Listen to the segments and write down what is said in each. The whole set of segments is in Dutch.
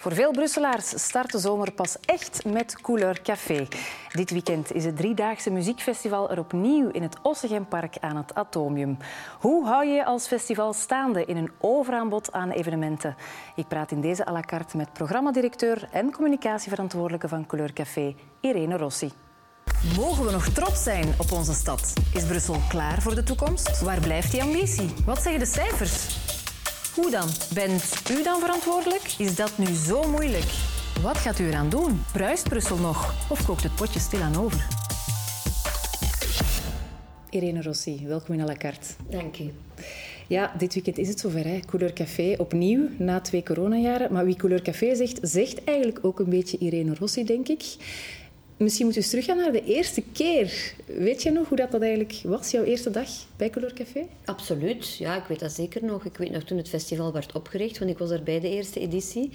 Voor veel Brusselaars start de zomer pas echt met Couleur Café. Dit weekend is het driedaagse muziekfestival er opnieuw in het Ossegempark aan het Atomium. Hoe hou je je als festival staande in een overaanbod aan evenementen? Ik praat in deze à la carte met programmadirecteur en communicatieverantwoordelijke van Couleur Café, Irene Rossi. Mogen we nog trots zijn op onze stad? Is Brussel klaar voor de toekomst? Waar blijft die ambitie? Wat zeggen de cijfers? Hoe dan? Bent u dan verantwoordelijk? Is dat nu zo moeilijk? Wat gaat u eraan doen? Bruist Brussel nog? Of kookt het potje stilaan over? Irene Rossi, welkom in à la carte. Dank u. Ja, dit weekend is het zover. Hè. Couleur Café opnieuw na twee coronajaren. Maar wie Couleur Café zegt, zegt eigenlijk ook een beetje Irene Rossi, denk ik. Misschien moet u eens teruggaan naar de eerste keer. Weet je nog hoe dat, dat eigenlijk was, jouw eerste dag bij Couleur Café? Absoluut, ja, ik weet dat zeker nog. Ik weet nog toen het festival werd opgericht, want ik was er bij de eerste editie.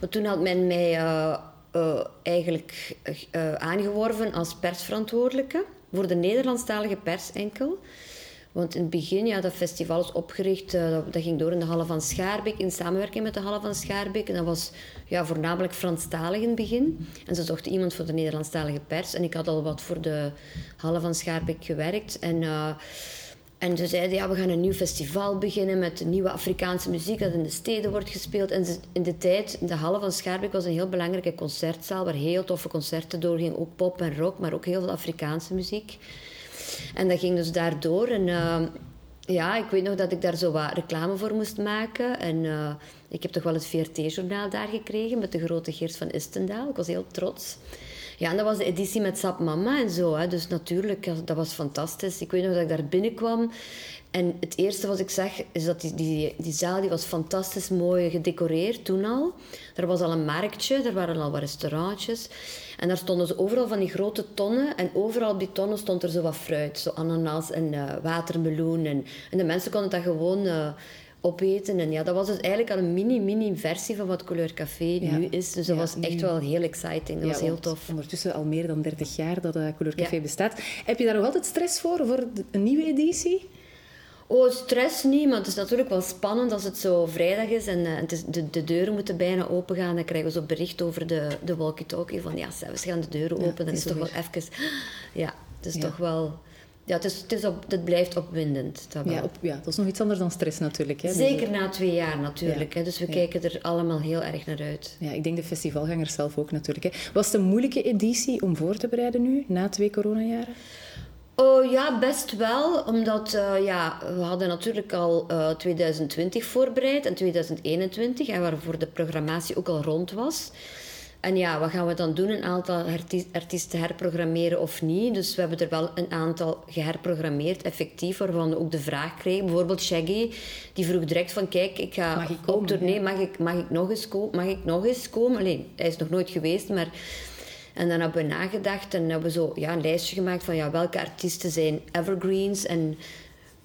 Maar toen had men mij uh, uh, eigenlijk uh, aangeworven als persverantwoordelijke voor de Nederlandstalige pers enkel. Want in het begin, ja, dat festival is opgericht, dat, dat, ging door in de Halle van Schaarbeek, in samenwerking met de Halle van Schaarbeek. En dat was ja, voornamelijk Franstalig in het begin. En ze zochten iemand voor de Nederlandstalige pers. En ik had al wat voor de Halle van Schaarbeek gewerkt. En, uh, en ze zeiden, ja, we gaan een nieuw festival beginnen met nieuwe Afrikaanse muziek dat in de steden wordt gespeeld. En in de tijd, de Halle van Schaarbeek was een heel belangrijke concertzaal, waar heel toffe concerten doorgingen. Ook pop en rock, maar ook heel veel Afrikaanse muziek. En dat ging dus daardoor. En uh, ja, ik weet nog dat ik daar zo wat reclame voor moest maken. En uh, ik heb toch wel het VRT-journaal daar gekregen met de grote Geert van Istendaal. Ik was heel trots. Ja, en dat was de editie met Sap Mama en zo. Hè. Dus natuurlijk, dat was fantastisch. Ik weet nog dat ik daar binnenkwam. En het eerste wat ik zag, is dat die, die, die zaal die was fantastisch mooi gedecoreerd toen al. Er was al een marktje, er waren al wat restaurantjes. En daar stonden ze overal van die grote tonnen. En overal op die tonnen stond er zo wat fruit. Zo ananas en uh, watermeloen. En, en de mensen konden dat gewoon uh, opeten. En ja, dat was dus eigenlijk al een mini-mini versie van wat Couleur Café ja. nu is. Dus dat ja, was echt wel heel exciting. Dat ja, was heel tof. Ondertussen al meer dan 30 jaar dat uh, Couleur Café bestaat. Heb je daar nog altijd stress voor, voor een nieuwe editie? Oh, stress niet, maar het is natuurlijk wel spannend als het zo vrijdag is en uh, het is, de, de deuren moeten bijna open gaan. Dan krijgen we zo bericht over de, de walkie-talkie van ja, we gaan de deuren open. Ja, dan is het toch wel even... Ja, het is ja. toch wel... Ja, het, is, het, is op, het blijft opwindend. Dat ja, op, ja, dat is nog iets anders dan stress natuurlijk. Hè? Zeker na twee jaar natuurlijk. Hè? Dus we kijken er allemaal heel erg naar uit. Ja, ik denk de festivalgangers zelf ook natuurlijk. Hè? Was het een moeilijke editie om voor te bereiden nu, na twee coronajaren? Oh ja, best wel. Omdat uh, ja, we hadden natuurlijk al uh, 2020 voorbereid en 2021, en waarvoor de programmatie ook al rond was. En ja, wat gaan we dan doen? Een aantal artiesten herprogrammeren of niet? Dus we hebben er wel een aantal geherprogrammeerd, effectief, waarvan we ook de vraag kregen. Bijvoorbeeld Shaggy, die vroeg direct van, kijk, ik ga mag ik op tournee, mag ik, mag ik nog eens komen? Mag ik nog eens komen? Alleen, hij is nog nooit geweest, maar... En dan hebben we nagedacht en hebben we zo ja, een lijstje gemaakt van ja, welke artiesten zijn evergreens en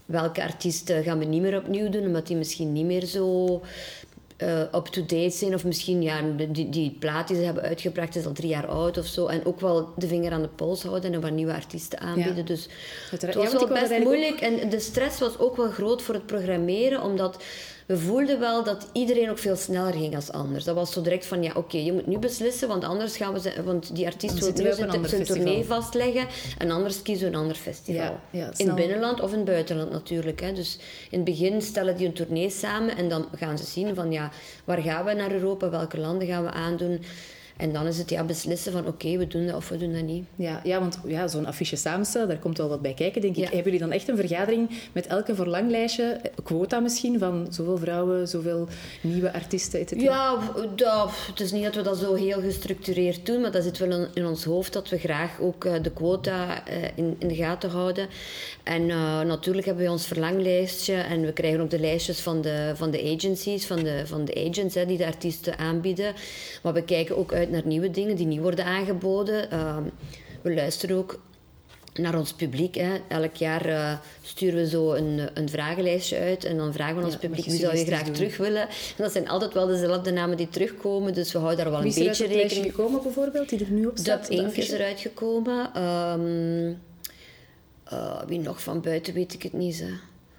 welke artiesten gaan we niet meer opnieuw doen, omdat die misschien niet meer zo uh, up-to-date zijn. Of misschien ja, die, die plaat die ze hebben uitgebracht is al drie jaar oud of zo. En ook wel de vinger aan de pols houden en wat nieuwe artiesten aanbieden. Ja. Dus het was ja, wel best moeilijk. Ook... En de stress was ook wel groot voor het programmeren, omdat we voelden wel dat iedereen ook veel sneller ging als anders. Dat was zo direct van, ja, oké, okay, je moet nu beslissen, want anders gaan we... Want die artiest wil nu zijn, zijn tournee vastleggen en anders kiezen we een ander festival. Ja, ja, in het binnenland of in het buitenland natuurlijk. Hè. Dus in het begin stellen die een tournee samen en dan gaan ze zien van, ja, waar gaan we naar Europa, welke landen gaan we aandoen... En dan is het ja, beslissen van oké, okay, we doen dat of we doen dat niet. Ja, ja want ja, zo'n affiche samenstellen, daar komt wel wat bij kijken, denk ik. Ja. Hebben jullie dan echt een vergadering met elke verlanglijstje, quota misschien, van zoveel vrouwen, zoveel nieuwe artiesten, etc.? Ja, dat, het is niet dat we dat zo heel gestructureerd doen, maar dat zit wel in ons hoofd dat we graag ook uh, de quota uh, in, in de gaten houden. En uh, natuurlijk hebben we ons verlanglijstje en we krijgen ook de lijstjes van de, van de agencies, van de, van de agents hè, die de artiesten aanbieden. Maar we kijken ook uit naar nieuwe dingen die niet worden aangeboden. Uh, we luisteren ook naar ons publiek. Hè. Elk jaar uh, sturen we zo een, een vragenlijstje uit en dan vragen we ons ja, publiek wie zou je graag doen. terug willen. En dat zijn altijd wel dezelfde namen die terugkomen, dus we houden daar wel wie een beetje rekening mee. gekomen bijvoorbeeld, die er nu op staat? Inc. is eruit gekomen. Um, uh, wie nog van buiten weet ik het niet. Hè.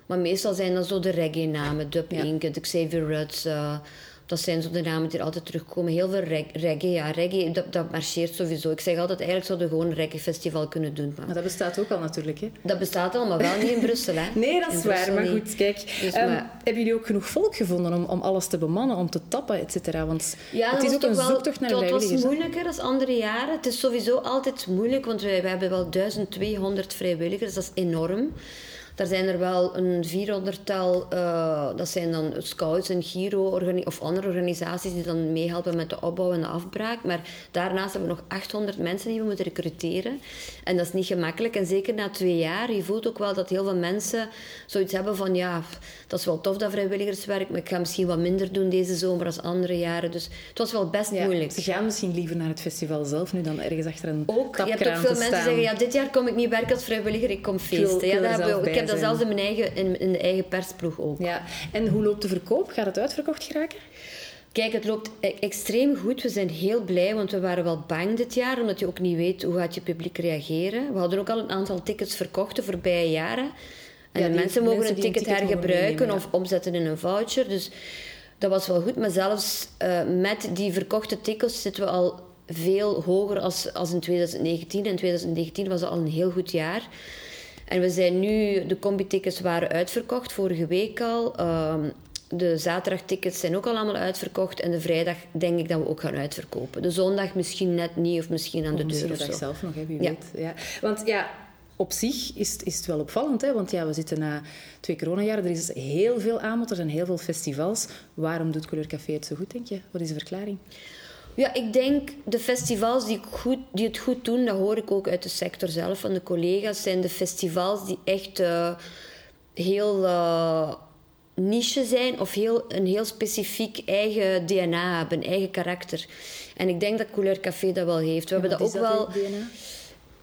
Maar meestal zijn dat zo de reggae-namen. Dub ja. Inc., de Xavier Rudd, uh, dat zijn zo de namen die er altijd terugkomen. Heel veel reggae, ja, reggae, dat, dat, marcheert sowieso. Ik zeg altijd, eigenlijk zouden we gewoon een reggae-festival kunnen doen. Maar... dat bestaat ook al natuurlijk, hè? Dat bestaat al, maar wel niet in Brussel, hè? nee, dat is waar. Maar goed, kijk. Dus, ehm, Hebben jullie ook genoeg volk gevonden om, om alles te bemannen, om te tappen, et cetera? Want ja, het is ook een zoektocht naar. Het was moeilijker dan andere jaren. Het is sowieso altijd moeilijk, want wij, wij hebben wel 1200 vrijwilligers. Dat is enorm. Daar zijn er wel een 400-tal, uh, dat zijn dan scouts en Giro of andere organisaties die dan meehelpen met de opbouw en de afbraak. Maar daarnaast hebben we nog 800 mensen die we moeten recruteren. En dat is niet gemakkelijk. En zeker na twee jaar, je voelt ook wel dat heel veel mensen zoiets hebben van ja, dat is wel tof dat vrijwilligerswerk, maar ik ga misschien wat minder doen deze zomer als andere jaren. Dus het was wel best moeilijk. Ze gaan misschien liever naar het festival zelf nu dan ergens achter een ook, Je hebt ook veel mensen die zeggen, ja, dit jaar kom ik niet werken als vrijwilliger, ik kom feesten. Ja, dat hebben we, ik heb dat zelfs in, mijn eigen, in, in de eigen persploeg ook. Ja. En hoe loopt de verkoop? Gaat het uitverkocht geraken? Kijk, het loopt e- extreem goed. We zijn heel blij, want we waren wel bang dit jaar, omdat je ook niet weet hoe gaat je publiek reageren. We hadden ook al een aantal tickets verkocht de voorbije jaren. En de mensen mogen een ticket, hergebruiken of omzetten in een voucher. Dus dat was wel goed. Maar zelfs uh, met die verkochte tickets zitten we al veel hoger als, als in 2019. In 2019 was al een heel goed jaar. En we zijn nu, de combi-tickets waren uitverkocht vorige week al. Uh, de zaterdagtickets zijn ook al allemaal uitverkocht. En de vrijdag denk ik dat we ook gaan uitverkopen. De zondag misschien net niet of misschien aan de deur. Misschien de dag zelf nog, hè, wie ja. weet. Ja. Want ja, op zich is, is het wel opvallend, hè? want ja, we zitten na twee coronajaren. Er is heel veel aanbod, er zijn heel veel festivals. Waarom doet Couleur Café het zo goed, denk je? Wat is de verklaring? Ja, ik denk de festivals die, goed, die het goed doen, dat hoor ik ook uit de sector zelf van de collega's, zijn de festivals die echt uh, heel uh, niche zijn of heel, een heel specifiek eigen DNA hebben, eigen karakter. En ik denk dat Couleur Café dat wel heeft. We hebben dat ook dat wel. DNA?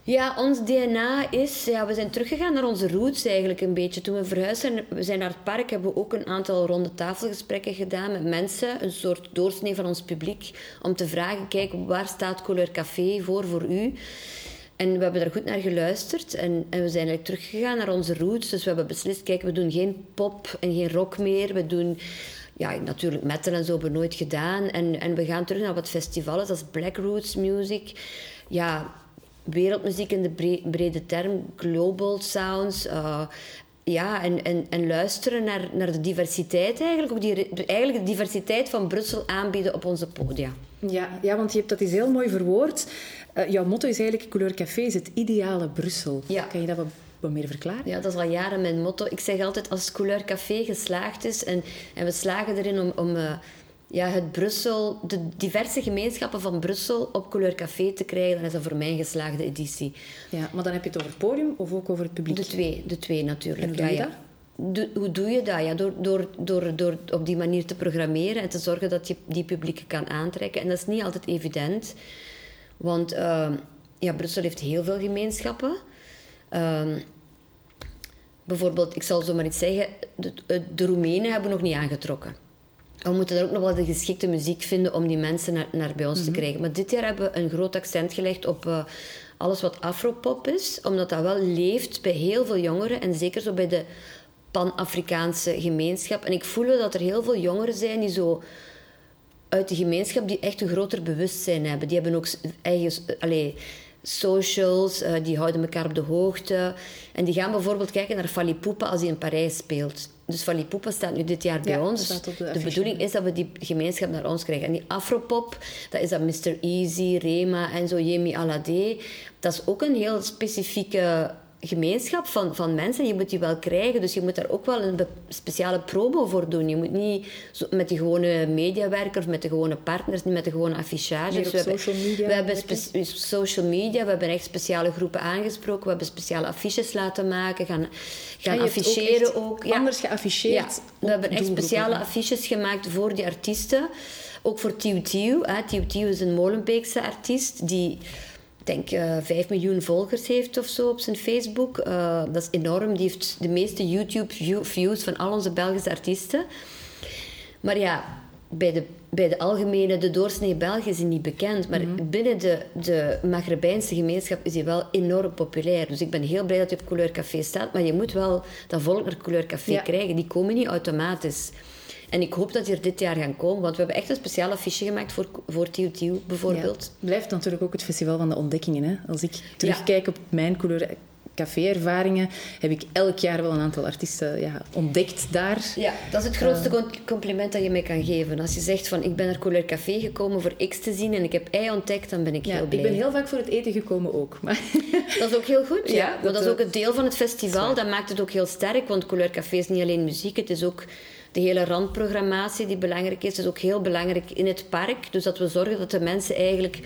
Ja, ons DNA is... Ja, we zijn teruggegaan naar onze roots eigenlijk een beetje. Toen we verhuisd zijn, we zijn naar het park, hebben we ook een aantal ronde tafelgesprekken gedaan met mensen. Een soort doorsnee van ons publiek. Om te vragen, kijk, waar staat Couleur Café voor, voor u? En we hebben daar goed naar geluisterd. En, en we zijn eigenlijk teruggegaan naar onze roots. Dus we hebben beslist, kijk, we doen geen pop en geen rock meer. We doen ja, natuurlijk metal en zo hebben we nooit gedaan. En, en we gaan terug naar wat festivals, is Black Roots Music. Ja, wereldmuziek in de brede term, global sounds. Uh, ja, en, en, en luisteren naar, naar de diversiteit eigenlijk. Ook die, eigenlijk de diversiteit van Brussel aanbieden op onze podia. Ja, ja want je hebt dat is heel mooi verwoord. Uh, jouw motto is eigenlijk Couleur Café is het ideale Brussel. Ja. Kan je dat wat, wat meer verklaren? Ja, dat is al jaren mijn motto. Ik zeg altijd, als Couleur Café geslaagd is en, en we slagen erin om... om uh, ja, het Brussel, de diverse gemeenschappen van Brussel op Couleur Café te krijgen, dan is dat voor mij een geslaagde editie. Ja, maar dan heb je het over het podium of ook over het publiek? De twee, de twee natuurlijk. En hoe doe je ja, dat? hoe doe je dat? Ja, door, door, door, door op die manier te programmeren en te zorgen dat je die publieken kan aantrekken. En dat is niet altijd evident, want uh, ja, Brussel heeft heel veel gemeenschappen. Uh, bijvoorbeeld, ik zal zo maar iets zeggen, de, de Roemenen hebben nog niet aangetrokken we moeten er ook nog wel de geschikte muziek vinden om die mensen naar, naar bij ons te mhm. krijgen. Maar dit jaar hebben we een groot accent gelegd op uh, alles wat afropop is, omdat dat wel leeft bij heel veel jongeren en zeker zo bij de Pan-Afrikaanse gemeenschap. En ik voel wel dat er heel veel jongeren zijn die zo uit de gemeenschap die echt een groter bewustzijn hebben. Die hebben ook eigen... Allez, socials, uh, die houden elkaar op de hoogte. En die gaan bijvoorbeeld kijken naar Falipupa als hij in Parijs speelt. Dus Falipupa staat nu dit jaar bij ons. De, bedoeling is dat we die gemeenschap naar ons krijgen. En die Afropop, dat is dat Mr. Easy, Rema en zo, Yemi Alade. Dat is ook een heel specifieke gemeenschap van, van mensen. Je moet die wel krijgen, dus je moet daar ook wel een speciale promo voor doen. Je moet niet met die gewone mediawerkers, met de gewone partners, niet met de gewone affichages. We hebben, social media, we hebben social media, we hebben echt speciale groepen aangesproken, we hebben speciale affiches laten maken, gaan, gaan afficheren ook. Ja. Anders geafficheerd. we hebben echt speciale affiches gemaakt voor die artiesten. Ook voor Tiu Tiu. Tiu Tiu is een Molenbeekse artiest die denk uh, eh, 5 miljoen volgers heeft of zo op zijn Facebook. Uh, dat is enorm. Die heeft de meeste YouTube-views van al onze Belgische artiesten. Maar ja, bij de, bij de algemene, de doorsnee Belg is hij niet bekend. Maar mhm. binnen de, de Maghrebijnse gemeenschap is hij wel enorm populair. Dus ik ben heel blij dat hij op Couleur Café staat. Maar je moet wel dat volk naar Couleur Café krijgen. Die komen niet automatisch. En ik hoop dat die er dit jaar gaan komen, want we hebben echt een speciaal affiche gemaakt voor, voor Tiw Tiw bijvoorbeeld. Ja, het blijft natuurlijk ook het festival van de ontdekkingen. Hè? Als ik terugkijk op mijn couleur café-ervaringen heb ik elk jaar wel een aantal artiesten ja, ontdekt daar. Ja, dat is het grootste uh, compliment dat je mij kan geven. Als je zegt van ik ben naar Couleur Café gekomen voor X te zien en ik heb ei ontdekt, dan ben ik ja, heel blij. Ik ben heel vaak voor het eten gekomen ook. Maar... Dat is ook heel goed, ja. ja dat, dat, is ook het deel van het festival. Dat maakt het ook heel sterk, want Couleur Café is niet alleen muziek, het is ook de hele randprogrammatie die belangrijk is. Is ook heel belangrijk in het park. Dus dat we zorgen dat de mensen eigenlijk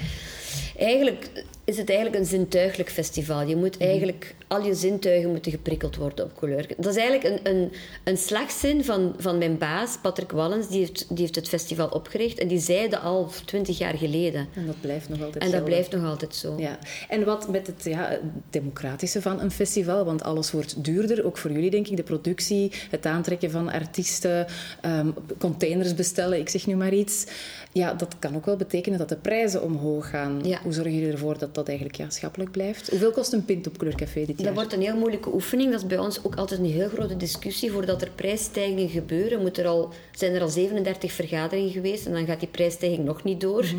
eigenlijk is het eigenlijk een zintuigelijk festival. Je moet eigenlijk, al je zintuigen moeten geprikkeld worden op kleur. Dat is eigenlijk een, een, een slagzin van, van mijn baas, Patrick Wallens, die heeft, die heeft het festival opgericht. En die zei dat al twintig jaar geleden. En dat blijft nog altijd En dat blijft nog altijd zo. Ja. En wat met het ja, democratische van een festival, want alles wordt duurder, ook voor jullie denk ik, de productie, het aantrekken van artiesten, um, containers bestellen, ik zeg nu maar iets. Ja, dat kan ook wel betekenen dat de prijzen omhoog gaan. Ja. Hoe zorgen jullie ervoor dat dat eigenlijk ja, schappelijk blijft? Hoeveel kost een pint op Kleurcafé dit jaar? Dat wordt een heel moeilijke oefening. Dat is bij ons ook altijd een heel grote discussie. Voordat er prijsstijgingen gebeuren, moet er al, zijn er al 37 vergaderingen geweest en dan gaat die prijsstijging nog niet door. Mhm.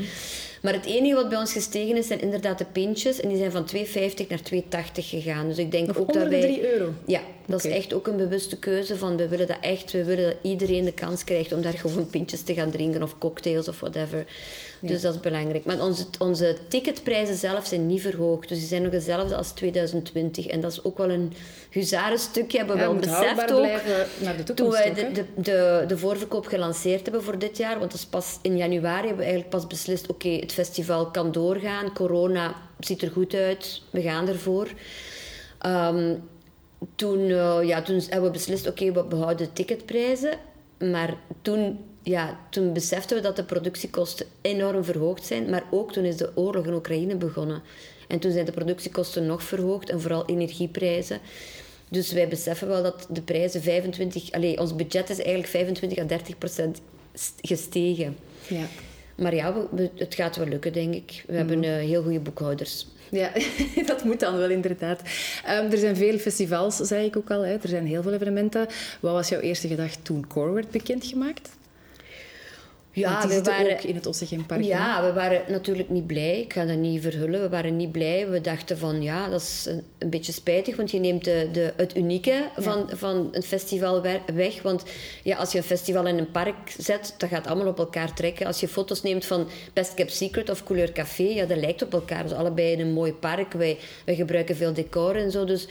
Maar het enige wat bij ons gestegen is, zijn inderdaad de pintjes. En die zijn van 2,50 naar 2,80 gegaan. Dus ik denk Nog ook dat wij... de 3 euro? Ja, dat is echt ook een bewuste keuze. Van, we willen dat echt. We willen dat iedereen de kans krijgt om daar gewoon pintjes te gaan drinken. Of cocktails of whatever. Dus dat is belangrijk. Maar onze, onze ticketprijzen zelf zijn niet verhoogd. Dus die zijn nog dezelfde als 2020. En dat is ook wel een huzarenstukje. Hebben we Ja, wel beseft ook. naar de Toen wij de, de, de voorverkoop gelanceerd hebben voor dit jaar, want dat is pas in januari hebben we eigenlijk pas beslist: oké, het festival kan doorgaan. Corona ziet er goed uit, we gaan ervoor. Ehm, toen, eh, ja, toen hebben we beslist: oké, we behouden de ticketprijzen. Maar toen, ja, toen beseften we dat de productiekosten enorm verhoogd zijn. Maar ook toen is de oorlog in Oekraïne begonnen. En toen zijn de productiekosten nog verhoogd en vooral energieprijzen. Dus wij beseffen wel dat de prijzen 25... Allez, ons budget is eigenlijk 25 à 30 procent gestegen. Ja. Maar ja, we- het gaat wel lukken, denk ik. We hebben eh, heel goede boekhouders. Ja, dat moet dan wel inderdaad. Ehm, er zijn veel festivals, zei ik ook al. Hè. Er zijn heel veel evenementen. Wat was jouw eerste gedachte toen Core werd bekendgemaakt? Ja, we waren... ook in het? Ja, we waren natuurlijk niet blij. Ik ga dat niet verhullen. We waren niet blij. We dachten van, ja, dat is een, een beetje spijtig. Want je neemt de, de, het unieke van, van een festival we- weg. Want ja, als je een festival in een park zet, dat gaat allemaal op elkaar trekken. Als je foto's neemt van Best Kept Secret of Couleur Café, ja, dat lijkt op elkaar. Dus allebei in een mooi park. Wij, wij gebruiken veel decor en zo. Dus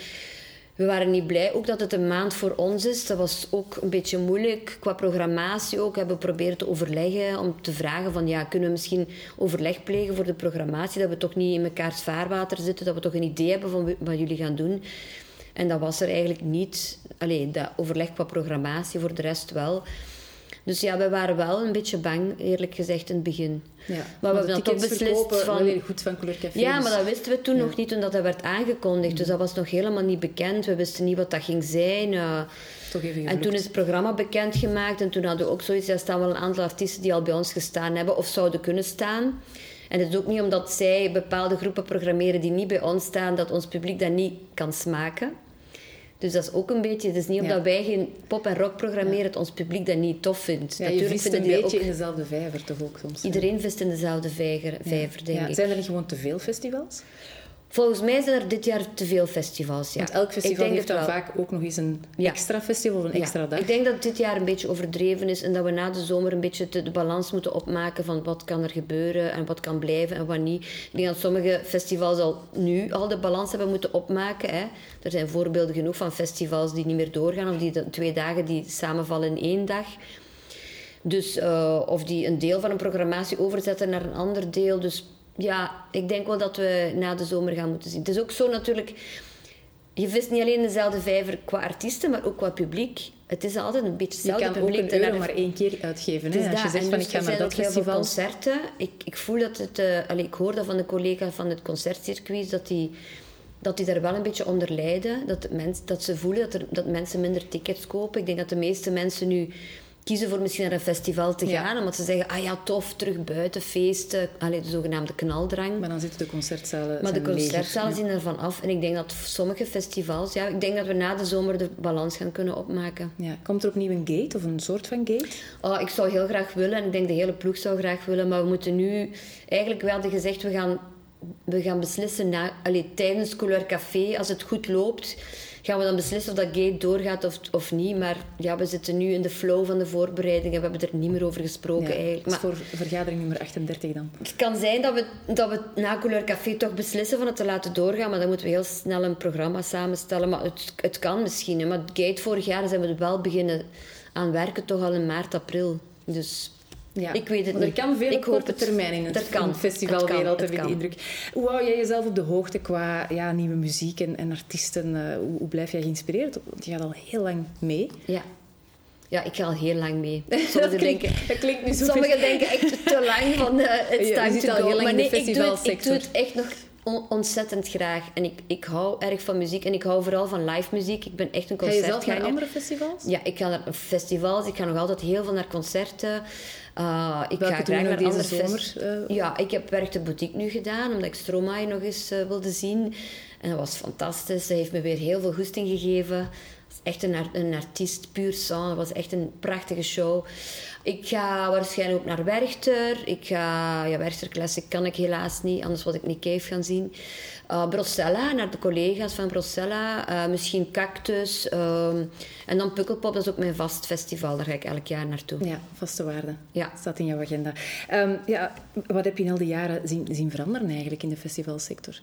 we waren niet blij ook dat het een maand voor ons is. Dat was ook een beetje moeilijk qua programmatie ook. We hebben geprobeerd te overleggen om te vragen van ja, kunnen we misschien overleg plegen voor de programmatie, dat we toch niet in mekaars vaarwater zitten, dat we toch een idee hebben van wat jullie gaan doen. En dat was er eigenlijk niet. Allee, dat overleg qua programmatie, voor de rest wel. Dus ja, we waren wel een beetje bang, eerlijk gezegd, in het begin. Ja. Maar we hebben toch beslist van... goed van Café. Ja, dus- maar dat wisten we toen nog niet toen dat, dat werd aangekondigd. Dus dat was nog helemaal niet bekend. We wisten niet wat dat ging zijn. eh. Toch even en toen is het programma bekendgemaakt. En toen hadden we ook zoiets... Er staan wel een aantal artiesten die al bij ons gestaan hebben of zouden kunnen staan. En het is ook niet omdat zij bepaalde groepen programmeren die niet bij ons staan, dat ons publiek dat niet kan smaken. Dus dat is ook een beetje... Het is niet omdat Ja. wij geen pop en rock programmeren, dat ons publiek dat niet tof vindt. Ja, je vist een beetje ook... in dezelfde vijver toch ook soms. Iedereen vist in dezelfde vijver, vijver denk Ja. ik. Zijn er niet gewoon te veel festivals? Volgens mij zijn er dit jaar te veel festivals. Ja. Want elk festival heeft dan wel. vaak ook nog eens een Ja. extra festival of een extra Ja, dag. Ik denk dat dit jaar een beetje overdreven is en dat we na de zomer een beetje de, de balans moeten opmaken van wat kan er gebeuren en wat kan blijven en wat niet. Ik denk dat sommige festivals al nu al de balans hebben moeten opmaken. Hè. Er zijn voorbeelden genoeg van festivals die niet meer doorgaan of die de twee dagen die samenvallen in één dag. Dus, eh, of die een deel van een programmatie overzetten naar een ander deel. Dus ja, ik denk wel dat we na de zomer gaan moeten zien. Het is ook zo natuurlijk... Je vist niet alleen dezelfde vijver qua artiesten, maar ook qua publiek. Het is altijd een beetje je hetzelfde kan ook publiek. een euro naar- maar één keer uitgeven. Hè? Als je dat. zegt En van dus ik ga naar dat ook heel veel festival. concerten. Ik, ik voel dat het... allee, ik hoor dat van de collega van het concertcircuit, dat die, dat die daar wel een beetje onder lijden. Dat, mens, dat ze voelen dat, er, dat mensen minder tickets kopen. Ik denk dat de meeste mensen nu kiezen voor misschien naar een festival te gaan. Omdat ze zeggen, ah ja, tof, terug buiten, feesten. Allee, de zogenaamde knaldrang. Maar dan zitten de concertzalen Maar de concertzalen zien ervan af. En ik denk dat sommige festivals... Ja, ik denk dat we na de zomer de balans gaan kunnen opmaken. Ja. Komt er opnieuw een gate of een soort van gate? Oh, ik zou heel graag willen. En ik denk de hele ploeg zou graag willen. Maar we moeten nu... Eigenlijk, we hadden gezegd, we gaan, we gaan beslissen na, allee, tijdens Couleur Café. Als het goed loopt, gaan we dan beslissen of dat gate doorgaat of, of niet. Maar ja, we zitten nu in de flow van de voorbereidingen. We hebben er niet meer over gesproken Ja, eigenlijk. Maar voor vergadering nummer 38 dan. het kan zijn dat we, dat we na Couleur Café toch beslissen van het te laten doorgaan. Maar dan moeten we heel snel een programma samenstellen. Maar het, het kan misschien. Hè. Maar het gate vorig jaar zijn we wel beginnen aan werken, toch al in maart, april. Dus Ja. ik weet het er niet. kan veel op korte termijn in het, Dat kan. festivalwereld, heb ik de indruk. Hoe hou jij jezelf op de hoogte qua ja, nieuwe muziek en, en artiesten? eh, hoe, hoe blijf jij geïnspireerd? Want je gaat al heel lang mee. Ja. Ja, ik ga al heel lang mee. Dat Sommigen klinkt, denken, dat klinkt nu zo... sommigen denken echt te lang van eh it's time to al heel lang maar in de nee, ik doe, het, ik doe het echt nog ontzettend graag. En ik, ik hou erg van muziek. En ik hou vooral van live muziek. Ik ben echt een Ga je zelf naar concertganger. andere festivals? Ja, ik ga naar festivals. Ik ga nog altijd heel veel naar concerten. Uh, ik Welke ga graag naar deze andere zomer, eh? Ja, ik heb Werk de Boutique nu gedaan, omdat ik Stromae nog eens eh, wilde zien. En dat was fantastisch. Ze heeft me weer heel veel goesting gegeven. Echt een, een artiest, puur sang. Dat was echt een prachtige show. Ik ga waarschijnlijk ook naar Werchter. Ik ga... Ja, Werchter Classic kan ik helaas niet, anders was ik niet Cave gaan zien. Uh, Brocella, naar de collega's van Brocella. Eh, misschien Cactus. ehm, en dan Pukkelpop, dat is ook mijn vast festival. Daar ga ik elk jaar naartoe. Ja, vaste waarde. Ja. Staat in jouw agenda. Ehm, ja, wat heb je in al die jaren zien, zien veranderen eigenlijk in de festivalsector?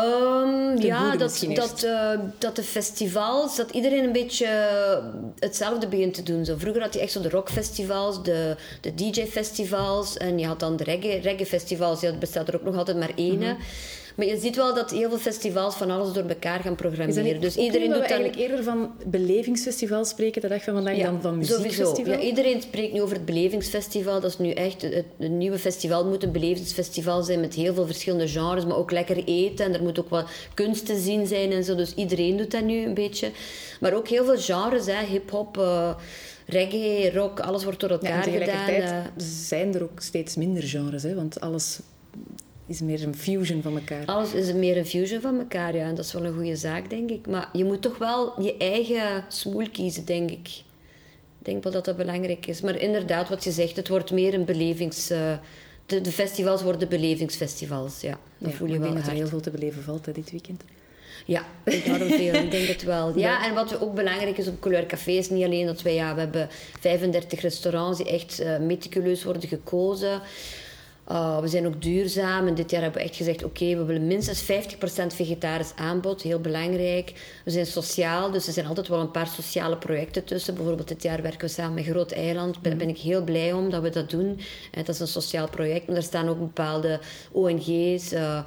Ten ja, dat, dat, eh, dat de festivals, dat iedereen een beetje hetzelfde begint te doen. Zo, vroeger had je echt zo de rockfestivals, de, de DJ-festivals en je had dan de reggae- reggae-festivals. ja, dat bestaat er ook nog altijd maar één. hè. Maar je ziet wel dat heel veel festivals van alles door elkaar gaan programmeren. niet Dus iedereen doet we eigenlijk eerder van belevingsfestivals spreken de dag van vandaag dan van? Ja, iedereen spreekt nu over het belevingsfestival. Dat is nu echt... Het, het nieuwe festival moet een belevingsfestival zijn met heel veel verschillende genres, maar ook lekker eten. En er moet ook wat kunst te zien zijn en zo. Dus iedereen doet dat nu een beetje. Maar ook heel veel genres, hè. hip-hop, eh, reggae, rock, alles wordt door Ja, elkaar en gedaan. tegelijkertijd eh. zijn er ook steeds minder genres, hè, want alles is meer een fusion van elkaar. Alles is meer een fusion van elkaar, ja. En dat is wel een goede zaak, denk ik. Maar je moet toch wel je eigen smoel kiezen, denk ik. Ik denk wel dat dat belangrijk is. Maar inderdaad, wat je zegt, het wordt meer een belevings... eh, de, de festivals worden belevingsfestivals, ja. Dat Ja, voel je ik wel denk dat er heel veel te beleven valt hè, dit weekend. Ja, enorm veel. Ik denk het wel. Ja, en wat ook belangrijk is op Couleur Café is niet alleen dat wij... Ja, we hebben 35 restaurants die echt eh, meticuleus worden gekozen. Uh, we zijn ook duurzaam en dit jaar hebben we echt gezegd: oké, we willen minstens 50% vegetarisch aanbod, heel belangrijk. We zijn sociaal, dus er zijn altijd wel een paar sociale projecten tussen. Bijvoorbeeld dit jaar werken we samen met Groot Eiland. Daar ben ik heel blij om dat we dat doen. En dat is een sociaal project, maar er staan ook bepaalde ONG's. eh,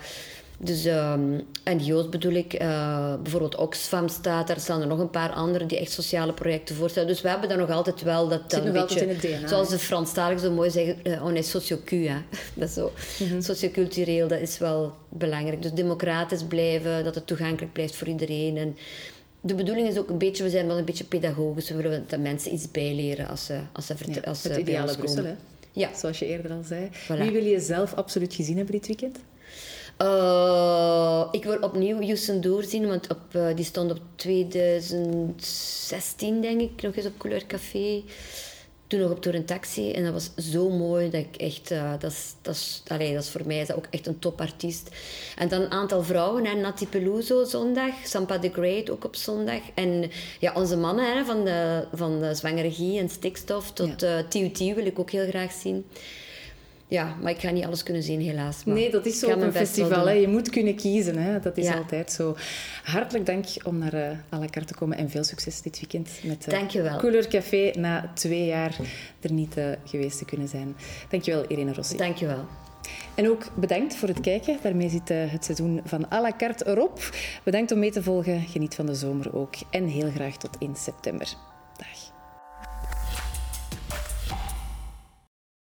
dus ehm NGO's bedoel ik, eh, bijvoorbeeld Oxfam staat, daar staan er nog een paar andere die echt sociale projecten voorstellen. Dus we hebben daar nog altijd wel dat, nog altijd beetje, in het DNA, zoals de Franstaligen zo mooi zeggen, eh, on est sociocu, hè. Dat is zo. Mhm. Sociocultureel, dat is wel belangrijk. Dus democratisch blijven, dat het toegankelijk blijft voor iedereen. En de bedoeling is ook een beetje, we zijn wel een beetje pedagogisch. We willen dat mensen iets bijleren als ze, als ze, Ja, als ze het bij ideale Brussel, hè? Ja. Zoals je eerder al zei. Voilà. Wie wil je zelf absoluut gezien hebben dit weekend? Eh, ik wil opnieuw Houston doorzien, want op, eh, die stond op 2016, denk ik, nog eens op Couleur Café. Toen nog op Tour en Taxi. En dat was zo mooi dat ik echt... eh, dat, is, dat, is, allee, dat is voor mij is dat ook echt een topartiest. En dan een aantal vrouwen. Hè, Nati Peluso zondag. Sampa the Great ook op zondag. En ja, onze mannen hè, van, de, van de en stikstof tot Tiu Tiu wil ik ook heel graag zien. Ja, maar ik ga niet alles kunnen zien, helaas. Maar Nee, dat is zo op een festival. Hè. Je moet kunnen kiezen. Hè. Dat is Ja. altijd zo. Hartelijk dank om naar uh, à la carte te komen en veel succes dit weekend met uh, Dankjewel. Couleur Café na twee jaar er niet uh, geweest te kunnen zijn. Dankjewel, Irene Rossi. Dankjewel. En ook bedankt voor het kijken. Daarmee zit het seizoen van à la carte erop. Bedankt om mee te volgen. Geniet van de zomer ook. En heel graag tot in september.